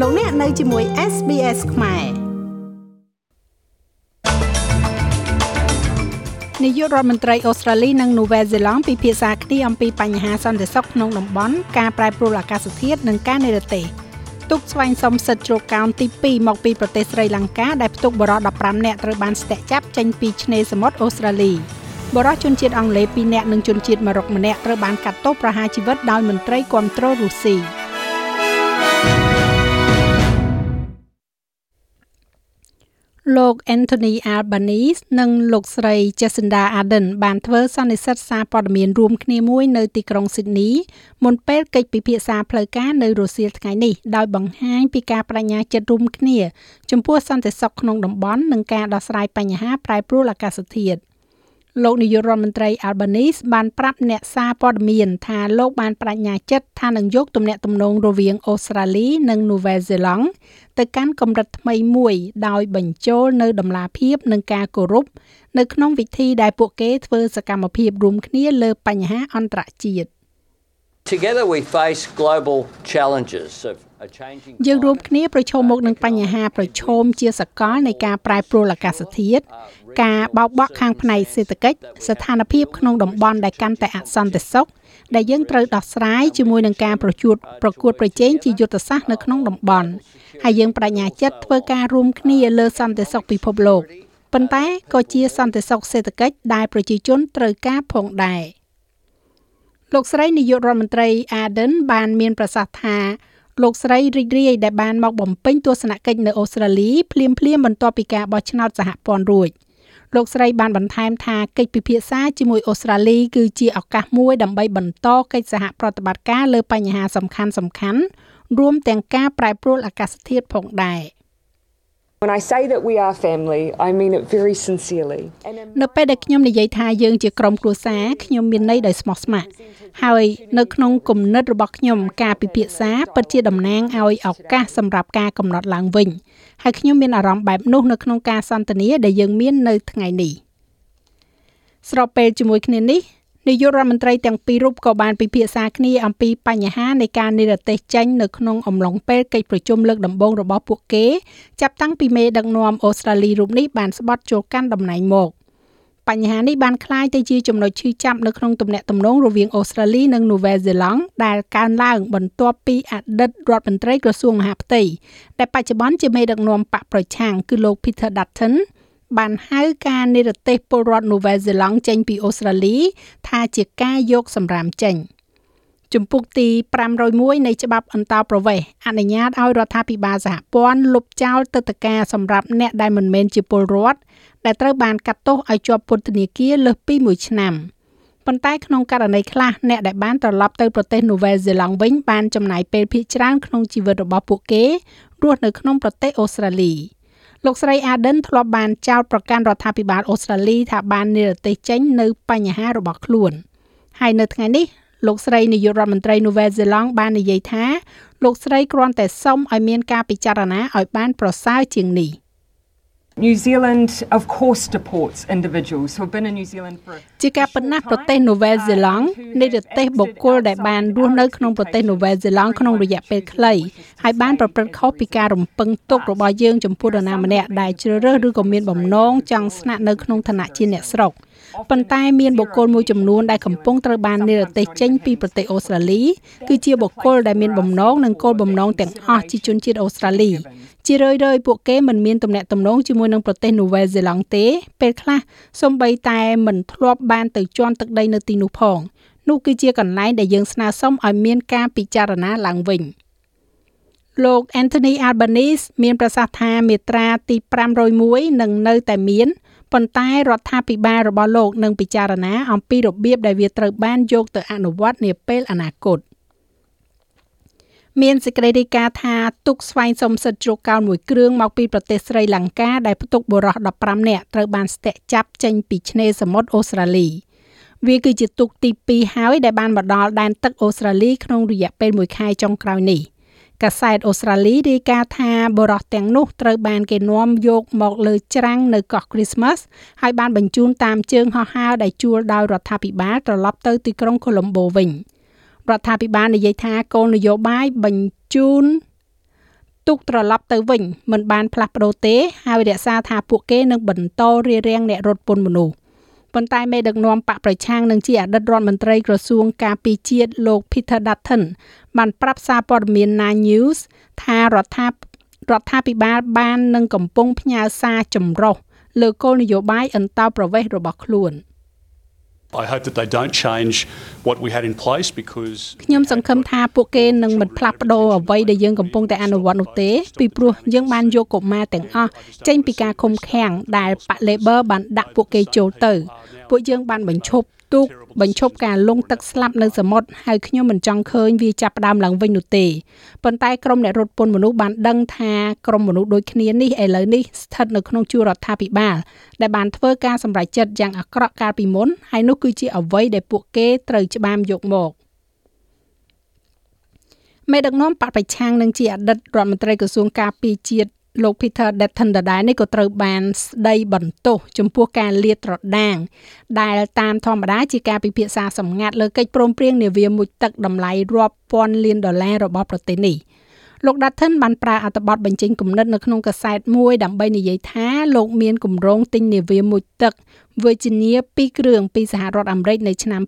លោកអ្នកនៅជាមួយ SBS ខ្មែរនាយករដ្ឋមន្ត្រីអូស្ត្រាលីនិងនូវែលសេឡង់ពិភាក្សាគ្នាអំពីបញ្ហាសន្តិសុខក្នុងតំបន់ការប្រែប្រួលអាកាសធាតុនិងការនិរទេសទុកស្វែងសុំសិទ្ធិជ្រកកោនទី2មកពីប្រទេសស្រីលង្កាដែលផ្ទុកបរិសុទ្ធ15នាក់ត្រូវបានស្ទាក់ចាប់ចេញពីឆ្នេរសមុទ្រអូស្ត្រាលីបរិសុទ្ធជនជាតិអង់គ្លេស2នាក់និងជនជាតិម៉ារ៉ុកម្នាក់ត្រូវបានកាត់ទោសប្រហារជីវិតដោយមន្ត្រីគាំទ្ររុស្ស៊ី លោក Anthony Albanese និងលោកស្រី Jacinda Ardern បានធ្វើសន្និសីទសារព័ត៌មានរួមគ្នាមួយនៅទីក្រុង Sydney មុនពេលកិច្ចពិភាក្សាផ្លូវការនៅរសៀលថ្ងៃនេះដោយបង្ហាញពីការបដិញ្ញាចិត្តរួមគ្នា ចំពោះសន្តិសុខក្នុងតំបន់និងការដោះស្រាយបញ្ហាប្រែប្រួលអាកាសធាតុ។ លោកនាយករដ្ឋមន្ត្រី Albanese បានប្រាប់អ្នកសារព័ត៌មានថាលោកបានបដិញ្ញាចិត្តថានឹងយកទំនាក់ទំនងរវាងអូស្ត្រាលី និងនូវែលសេឡង់ទៅកាន់កម្រិតថ្មីមួយដោយបញ្ចូលនៅដំណាភាពនិងការគោរពនៅក្នុងវិធីដែលពួកគេធ្វើសកម្មភាពរួមគ្នាលើបញ្ហាអន្តរជាតិ Together we face global challenges of យើងរួមគ្នាប្រឈមមុខនឹងបញ្ហាប្រឈមជាសកលនៃការប្រែប្រួលអាកាសធាតុការបោកបក់ខាងផ្នែកសេដ្ឋកិច្ចស្ថានភាពក្នុងតំបន់ដែលកាន់តែអសន្តិសុខដែលយើងត្រូវដោះស្រាយជាមួយនឹងការប្រជួតប្រកួតប្រជែងជាយុទ្ធសាស្ត្រនៅក្នុងតំបន់ហើយយើងបដិញ្ញាចិត្តធ្វើការរួមគ្នាលើសន្តិសុខពិភពលោកប៉ុន្តែក៏ជាសន្តិសុខសេដ្ឋកិច្ចដែលប្រជាជនត្រូវការផងដែរ លោកស្រីនាយករដ្ឋមន្ត្រី Arden បានមានប្រសាសន៍ថាលោកស្រីរីករាយដែលបានមកបំពេញទស្សនកិច្ចនៅអូស្ត្រាលីភ្លាមភ្លាមបន្ទាប់ពីការបោះឆ្នោតសហព័ន្ធរួចលោកស្រីបានបន្ថែមថាកិច្ចពិភាក្សាជាមួយអូស្ត្រាលីគឺជាឱកាសមួយដើម្បីបន្តកិច្ចសហប្រតិបត្តិការលើបញ្ហាសំខាន់សំខាន់រួមទាំងការប្រែប្រួលអាកាសធាតុផងដែរ។ When I say that we are family, I mean it very sincerely. នៅពេលដែលខ្ញុំនិយាយថាយើងជាក្រុមគ្រួសារខ្ញុំមានន័យដោយស្មោះស្ម័គ្រហើយនៅក្នុងគំនិតរបស់ខ្ញុំការពិភាក្សាពិតជាតំណាងឲ្យឱកាសសម្រាប់ការកំណត់ឡើងវិញហើយខ្ញុំមានអារម្មណ៍បែបនោះនៅក្នុងការសន្ទនាដែលយើងមាននៅថ្ងៃនេះស្របពេលជាមួយគ្នានេះ នាយករដ្ឋមន្ត្រីទាំងពីររូបក៏បានពិភាក្សាគ្នាអំពីបញ្ហានៃការនិរទេសចេញនៅក្នុងអំឡុងពេលកិច្ចប្រជុំលើកដំបូងរបស់ពួកគេចាប់តាំងពីមេដឹកនាំអូស្ត្រាលីរូបនេះបានស្បត់ចូលកាន់តំណែងមកបញ្ហានេះបានคล้ายទៅជាចំណុចឈឺចាប់នៅក្នុងទំនាក់ទំនងរវាងអូស្ត្រាលីនិងនូវែលសេឡង់ដែលកើនឡើងបន្ទាប់ពីអតីតរដ្ឋមន្ត្រីក្រសួងមហាផ្ទៃដែលបច្ចុប្បន្នជាមេដឹកនាំបកប្រឆាំងគឺលោក Peter Dutton បានហៅការនិរទេសពលរដ្ឋនូវែលសេឡង់ចេញពីអូស្ត្រាលី ថាជាការយកសម្រាមចេញជំពូកទី501នៃច្បាប់អន្តោប្រវេសន៍អនុញ្ញាតឲ្យរដ្ឋាភិបាលសហព័ន្ធលុបចោលទឹកតការសម្រាប់អ្នកដែលមិនមែនជាពលរដ្ឋដែលត្រូវបានកាត់ទោសឲ្យជាប់ពន្ធនាគារលើសពី1ឆ្នាំប៉ុន្តែក្នុងករណីខ្លះអ្នកដែលបានត្រឡប់ទៅប្រទេសនូវែលសេឡង់វិញបានចំណាយពេលភាគច្រើនក្នុងជីវិតរបស់ពួកគេរស់នៅក្នុងប្រទេសអូស្ត្រាលី។ លោកស្រី Arden ធ្លាប់បានចោទប្រកាន់រដ្ឋាភិបាលអូស្ត្រាលីថាបាននិរទេសចេញនៅបញ្ហារបស់ខ្លួនហើយនៅថ្ងៃនេះលោកស្រីនាយករដ្ឋមន្ត្រីនូវែលសេឡង់បាននិយាយថាលោកស្រីគ្រាន់តែសុំឲ្យមានការពិចារណាឲ្យបានប្រសើរជាងនេះ។ New Zealand of course deports individuals who have been in New Zealand for ជាការប៉ុណ្ណាប្រទេសនូវែលសេឡង់នៃប្រទេសបុគ្គលដែលបានរស់នៅក្នុងប្រទេសនូវែលសេឡង់ក្នុងរយៈពេលខ្លីហើយបានប្រព្រឹត្តខុសពីការរំពឹងទុករបស់យើងចំពោះនរណាម្នាក់ដែលជ្រើសរើសឬក៏មានបំណងចង់ស្នាក់នៅក្នុងឋានៈជាអ្នកស្រុក ប៉ុន្តែមានបុគ្គលមួយចំនួនដែលកំពុងត្រូវបាននិរទេសចេញពីប្រទេសអូស្ត្រាលីគឺជាបុគ្គលដែលមានបំណងនិងគោលបំណងទាំងអស់ជាជនជាតិអូស្ត្រាលីជារឿយៗពួកគេមិនមានទំនាក់ទំនងជាមួយនឹងប្រទេសនូវែលសេឡង់ទេ ពេលខ្លះសូម្បីតែមិនធ្លាប់បានទៅជន់ទឹកដីនៅទីនោះផងនោះគឺជាកន្លែងដែលយើងស្នើសុំឲ្យមានការពិចារណាឡើងវិញលោក Anthony Albanese មានប្រសាសន៍ថាមាត្រាទី501នឹងនៅតែមាន ប៉ុន្តែរដ្ឋាភិបាលរបស់លោកនឹងពិចារណាអំពីរបៀបដែលវាត្រូវបានយកទៅអនុវត្តនាពេលអនាគត។មានសេចក្តីរាយការណ៍ថាទុកស្វែងសុំសិទ្ធិជ្រកកោនមួយគ្រឿងមកពីប្រទេសស្រីលង្កាដែលផ្ទុកបុរស15នាក់ត្រូវបានស្ទាក់ចាប់ចេញពីឆ្នេរសមុទ្រអូស្ត្រាលី វាគឺជាទុកទី2ហើយដែលបានមកដល់ដែនទឹកអូស្ត្រាលីក្នុងរយៈពេល1ខែចុងក្រោយនេះ កាសែតអូស្ត្រាលីរាយការណ៍ថាបរិសទាំងនោះត្រូវបានគេនាំយកមកលើច្រាំងនៅកោះ Christmas ហើយបានបញ្ជូនតាមជើងហោះហើរដែលជួលដោយរដ្ឋាភិបាលត្រឡប់ទៅទីក្រុង Colombo វិញ។រដ្ឋាភិបាលនិយាយថាគោលនយោបាយបញ្ជូនទុកត្រឡប់ទៅវិញមិនបានផ្លាស់ប្ដូរទេ ហើយរក្សាថាពួកគេនឹងបន្តរារាំងអ្នករត់ពន្ធមនុស្ស ប៉ុន្តែមេដឹកនាំបកប្រឆាំងនឹងជាអតីតរដ្ឋមន្ត្រីក្រសួងការពារជាតិលោក Peter Dutton បានប្រាប់សារព័ត៌មាន Nine News ថារដ្ឋារដ្ឋាភិបាលបាននឹងកំពុងផ្ញើសារចម្រុះលើគោលនយោបាយអន្តោប្រវេសន៍របស់ខ្លួន។ I hope that they don't change what we had in place because ខ្ញុំសង្ឃឹមថាពួកគេនឹងមិនផ្លាស់ប្ដូរអ្វីដែលយើងកំពុងតែអនុវត្តនោះទេពីព្រោះយើងបានយកកុមារទាំងអស់ចេញពីការឃុំឃាំងដែលប៉ា Labor បានដាក់ពួកគេចូលទៅ ពួកយើងបានបញ្ឈប់ទូកបញ្ឈប់ការលង់ទឹកស្លាប់នៅសមុទ្រហើយខ្ញុំមិនចង់ឃើញវាចាប់ផ្ដើមឡើងវិញនោះទេប៉ុន្តែក្រុមអ្នករត់ពន្ធមនុស្សបានដឹងថាក្រុមមនុស្សដូចគ្នានេះឥឡូវនេះស្ថិតនៅក្នុងជួររដ្ឋាភិបាលដែលបានធ្វើការសម្រេចចិត្តយ៉ាងអាក្រក់កាលពីមុនហើយនោះគឺជាអ្វីដែលពួកគេត្រូវច្បាមយកមកមេដឹកនាំបពប្រឆាំងនឹងជាអតីតរដ្ឋមន្ត្រីក្រសួងការពារជាតិ លោក Peter Dutton ដដែលនេះក៏ត្រូវបានស្ដីបន្ទោសចំពោះការលាតត្រដាង ដែលតាមធម្មតាជាការពិភាក្សាសម្ងាត់លើកិច្ចព្រមព្រៀងនាវាមុជទឹកតម្លៃរាប់ពាន់លានដុល្លាររបស់ប្រទេសនេះលោក Dutton បានប្រើអត្ថបទបញ្ចេញគំនិតនៅក្នុងកាសែតមួយដើម្បីនិយាយថាលោកមានគម្រោងទិញនាវាមុជទឹក Virginia 2គ្រឿងពីសហរដ្ឋអាមេរិកនៅឆ្នាំ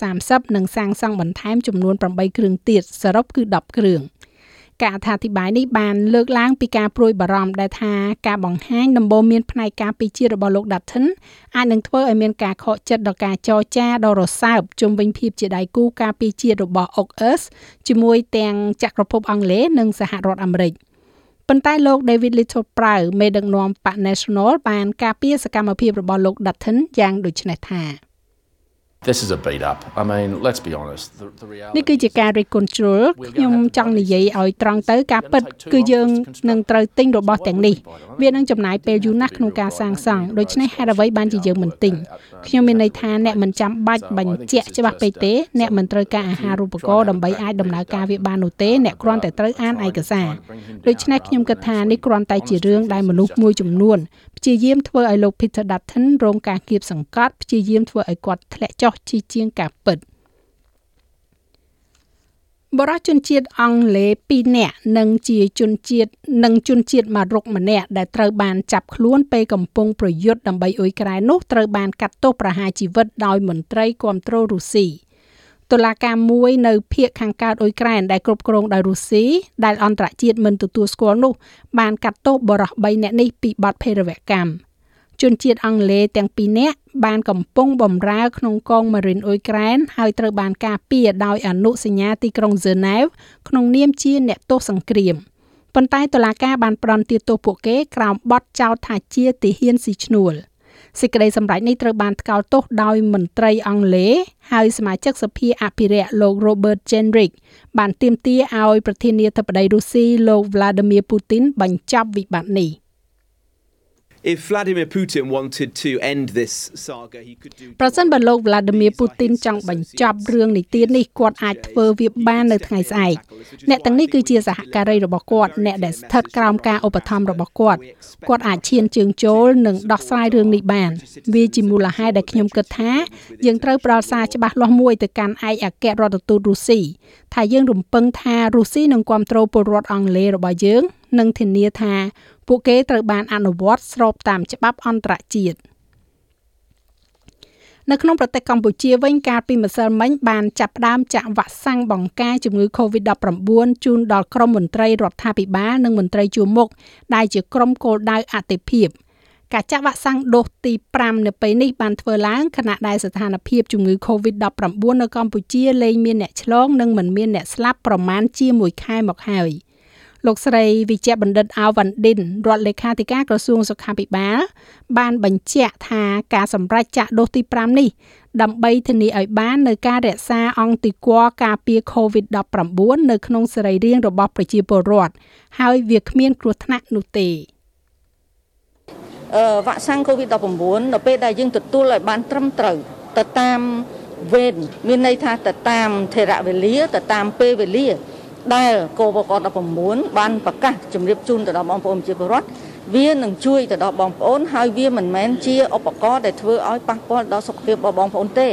2030និងសាងសង់បន្ថែមចំនួន8គ្រឿងទៀតសរុបគឺ10គ្រឿង។ ការអត្ថាធិប្បាយនេះបានលើកឡើងពីការព្រួយបារម្ភដែលថាការបង្ហាញដំបូន្មានផ្នែកការពីជាតិរបស់លោក Dutton អាចនឹងធ្វើឲ្យមានការខកចិត្តដល់ការចរចាដ៏រសើបជុំវិញភាពជាដៃគូការពីជាតិរបស់ OCS ជាមួយទាំងចក្រភពអង់គ្លេសនិងសហរដ្ឋអាមេរិកប៉ុន្តែលោក David Little Prow មេដឹកនាំបក National បានការពារសកម្មភាពរបស់លោក Dutton យ៉ាងដូចនេះថា This is a beat up. I mean, let's be honest. The, the reality នេះគឺជាការរិះគន់ជ្រុលខ្ញុំចង់និយាយឲ្យត្រង់ទៅការពិតគឺយើងនឹងត្រូវទិញរបស់ទាំងនេះវានឹងចំណាយពេលយូរណាស់ក្នុងការសាងសង់ដូច្នេះហេតុអ្វីបានជាយើងមិនទិញខ្ញុំមានន័យថាអ្នកមិនចាំបាច់បញ្ជាក់ច្បាស់ពេកទេអ្នកមិនត្រូវការអាហារូបករណ៍ដើម្បីអាចដំណើរការវាបាននោះទេអ្នកគ្រាន់តែត្រូវអានឯកសារដូច្នេះខ្ញុំគិតថានេះគ្រាន់តែជារឿងដែលមនុស្សមួយចំនួនព្យាយាមធ្វើឲ្យលោក Peter Dutton រងការគៀបសង្កត់ព្យាយាមធ្វើឲ្យគាត់ធ្លាក់ចុះជាជាងការពិតបរិជនជាតិអង់គ្លេស2នាក់និងជាជនជាតិនិងជនជាតិម៉ារុកម្នាក់ដែលត្រូវបានចាប់ខ្លួនពេលកំពុងប្រយុទ្ធដើម្បីអ៊ុយក្រែននោះត្រូវបានកាត់ទោសប្រហារជីវិតដោយមន្ត្រីគ្រប់គ្រងរុស្ស៊ីតុលាការមួយនៅភូមិខាងកើតអ៊ុយក្រែនដែលគ្រប់គ្រងដោយរុស្ស៊ីដែលអន្តរជាតិមិនទទួលស្គាល់នោះបានកាត់ទោសបរិស3នាក់នេះពីបទភេរវកម្ម ជនជាតិអង់គ្លេសទាំងពីរនាក់បានកំពុងបម្រើក្នុងកងម៉ារីនអ៊ុយក្រែនហើយត្រូវបានការពារដោយអនុសញ្ញាទីក្រុងហ្សឺណែវក្នុងនាមជាអ្នកទោសសង្គ្រាមប៉ុន្តែតុលាការបានផ្តន្ទាទោសពួកគេក្រោមបទចោទថាជាទាហានស៊ីឈ្នួលសេចក្តីសម្រេចនេះត្រូវបានថ្កោលទោសដោយមន្ត្រីអង់គ្លេសហើយសមាជិកសភាអភិរក្សលោក Robert Jenrick បានទាមទារឲ្យប្រធានាធិបតីរុស្ស៊ីលោក Vladimir Putin បញ្ចប់វិបត្តិនេះ។ If Vladimir Putin wanted to end this saga he could do ប្រសិនបើលោក Vladimir Putin ចង់បញ្ចប់រឿងនីតិនេះគាត់អាចធ្វើវាបាននៅថ្ងៃស្អែកអ្នកទាំងនេះគឺជាសហការីរបស់គាត់អ្នកដែលស្ថិតក្រោមការឧបត្ថម្ភរបស់គាត់គាត់អាចឈានជើងចូលនិងដោះស្រាយរឿងនេះបានវាជាមូលហេតុដែលខ្ញុំគិតថាយើងត្រូវផ្ដល់សារច្បាស់លាស់មួយទៅកាន់ឯកអគ្គរដ្ឋទូតរុស្ស៊ីថាយើងរំពឹងថារុស្ស៊ីនឹងគ្រប់គ្រងពលរដ្ឋអង់គ្លេសរបស់យើងនិងធានាថា ពួកគេត្រូវបានអនុវត្តស្របតាមច្បាប់អន្តរជាតិនៅក្នុងប្រទេសកម្ពុជាវិញកាលពីម្សិលមិញបានចាប់ផ្ដើមចាក់វ៉ាក់សាំងបង្ការជំងឺ Covid-19 ជូនដល់ក្រុមមន្ត្រីរដ្ឋាភិបាលនិងមន្ត្រីជួរមុខដែលជាក្រុមគោលដៅអតិភិបការចាក់វ៉ាក់សាំងដូសទី5នៅពេលនេះបានធ្វើឡើងខណៈដែលស្ថានភាពជំងឺ Covid-19 នៅកម្ពុជាលែងមានអ្នកឆ្លងនិងមិនមានអ្នកស្លាប់ប្រមាណជាមួយខែមកហើយ។ លោកស្រីវិជ្ជបណ្ឌិតអាវ៉ាន់ឌិនរដ្ឋលេខាធិការក្រសួងសុខាភិបាល បានបញ្ជាក់ថាការសម្រេចចាក់ដូសទី5នេះដើម្បីធានាឲ្យបាននៅការរក្សាអង្គទីគាការពារ COVID-19 នៅក្នុងសរីរាង្គរបស់ប្រជាពលរដ្ឋហើយវាគ្មានគ្រោះថ្នាក់នោះទេអឺវ៉ាក់សាំង COVID-19 នៅពេលដែលយើងទទួលឲ្យបានត្រឹមត្រូវទៅតាមវេនមានន័យថាទៅតាមថេរវេលាទៅតាមពេលវេលា ដែលកោបក19បានប្រកាសជម្រាបជូនទៅដល់បងប្អូនប្រជាពលរដ្ឋវានឹងជួយទៅដល់បងប្អូនហើយវាមិនមែនជាឧបករណ៍ដែលធ្វើឲ្យប៉ះពាល់ដល់សុខភាពរបស់បងប្អូនទេ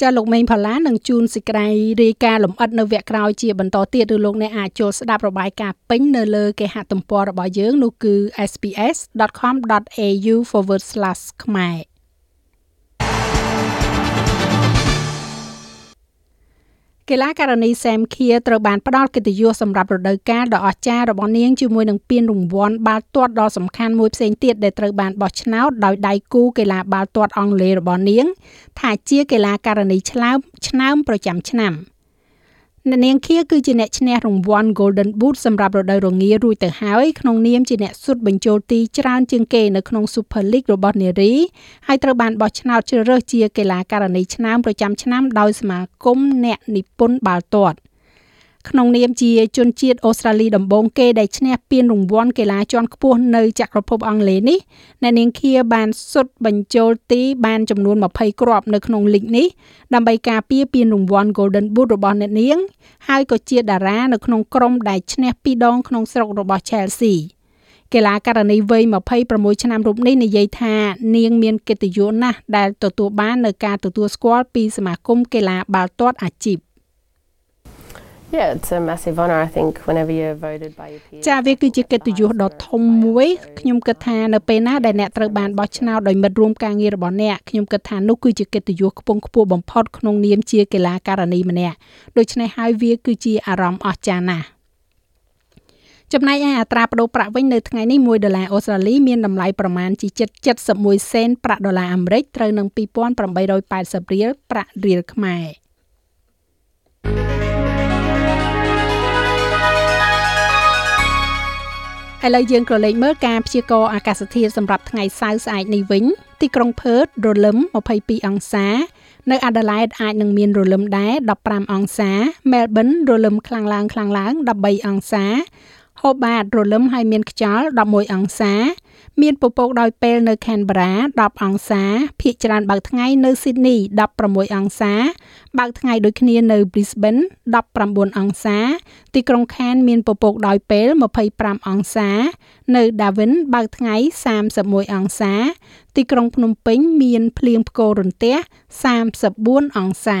ចាលោកមេងផល្លានឹងជួនសេចក្តីរាយការណ៍លម្អិតនៅវគ្គក្រោយជាបន្តទៀតឬលោកអ្នកអាចចូលស្ដាប់របាយការណ៍ពេញនៅលើគេហទំព័ររបស់យើងនោះគឺ sps.com.au/ ខ្មែរ កីឡាករនីសែមឃាត្រូវបានផ្ដល់កិត្តិយសសម្រាប់រដូវកាលដ៏អស្ចារ្យរបស់នាងជាមួយនឹងពានរង្វាន់បាល់ទាត់ដ៏សំខាន់មួយផ្សេងទៀតដែលត្រូវបានបោះឆ្នោតដោយដៃគូកីឡាបាល់ទាត់អង់គ្លេសរបស់នាង ថាជាកីឡាករនីឆ្លើមឆ្នើមប្រចាំឆ្នាំ។ អ្នកនាងខៀគឺជាអ្នកឈ្នះរង្វាន់ Golden Boot សម្រាប់រដូវរងារួចទៅហើយក្នុងនាមជាអ្នកសុទ្ធបញ្ចូលទីច្រើនជាងគេនៅក្នុង Super League របស់នារីហើយត្រូវបានបោះឆ្នោតជ្រើសរើសជាកីឡាករនីឆ្នាំប្រចាំឆ្នាំដោយសមាគមអ្នកនិពន្ធបាល់ទាត់ ក្នុងនាមជាជនជាតិអូស្ត្រាលីដំបូងគេដែលឈ្នះពានរង្វាន់កីឡាជាន់ខ្ពស់នៅចក្រភពអង់គ្លេសនេះអ្នកនាងឃាបានសុទ្ធបញ្ចូលទីបានចំនួន20គ្រាប់នៅក្នុងលីកនេះដើម្បីការពារពានរង្វាន់ Golden Boot របស់អ្នកនាង ហើយក៏ជាតារានៅក្នុងក្រុមដែលឈ្នះ2ដងក្នុងស្រុករបស់ Chelsea កីឡាករនីវ័យ26ឆ្នាំរូបនេះនិយាយថានាងមានកិត្តិយសណាស់ដែលទទួលបាននៅការទទួលស្គាល់ពីសមាគមកីឡាបាល់ទាត់អាជីព Yeah, it's a massive honor I think whenever you're voted by your peers. ចាវាគឺជាកិត្តិយសដ៏ធំមួយខ្ញុំគិតថានៅពេលណាដែលអ្នកត្រូវបានបោះឆ្នោតដោយមិត្តរួមការងាររបស់អ្នកខ្ញុំគិតថានោះគឺជាកិត្តិយសខ្ពង់ខ្ពស់បំផុតក្នុងនាមជាកីឡាករនីម្នាក់ដូច្នេះហើយវាគឺជាអារម្មណ៍អស្ចារ្យណាស់ចំណែកឯអត្រាប្តូរប្រាក់វិញនៅថ្ងៃនេះ1ដុល្លារអូស្ត្រាលីមានតម្លៃប្រមាណជា71សេនប្រាក់ដុល្លារអាមេរិកត្រូវនឹង2880រៀលប្រាក់រៀលខ្មែរ ឥឡូវយើងក៏លេខមើលការព្យាករណ៍អាកាសធាតុសម្រាប់ថ្ងៃសៅរ៍ស្អែកនេះវិញទីក្រុងផឺតរលឹម22អង្សា នៅអាដាលេដអាចនឹងមានរលឹមដែរ15អង្សា មែលប៊នរលឹមខ្លាំងឡើងខ្លាំងឡើង13អង្សាហូបាតរលឹមហើយមានខ្យល់11អង្សា មានពពកដោយពេលនៅ Canberra 10អង្សាភាគច្រើនបើកថ្ងៃនៅ Sydney 16អង្សា បើកថ្ងៃដូចគ្នានៅ Brisbane 19អង្សា ទីក្រុង Cairns មានពពកដោយពេល25អង្សា នៅ Darwin បើកថ្ងៃ31អង្សា ទីក្រុងភ្នំពេញ មានភ្លៀងផ្គររន្ទះ34អង្សា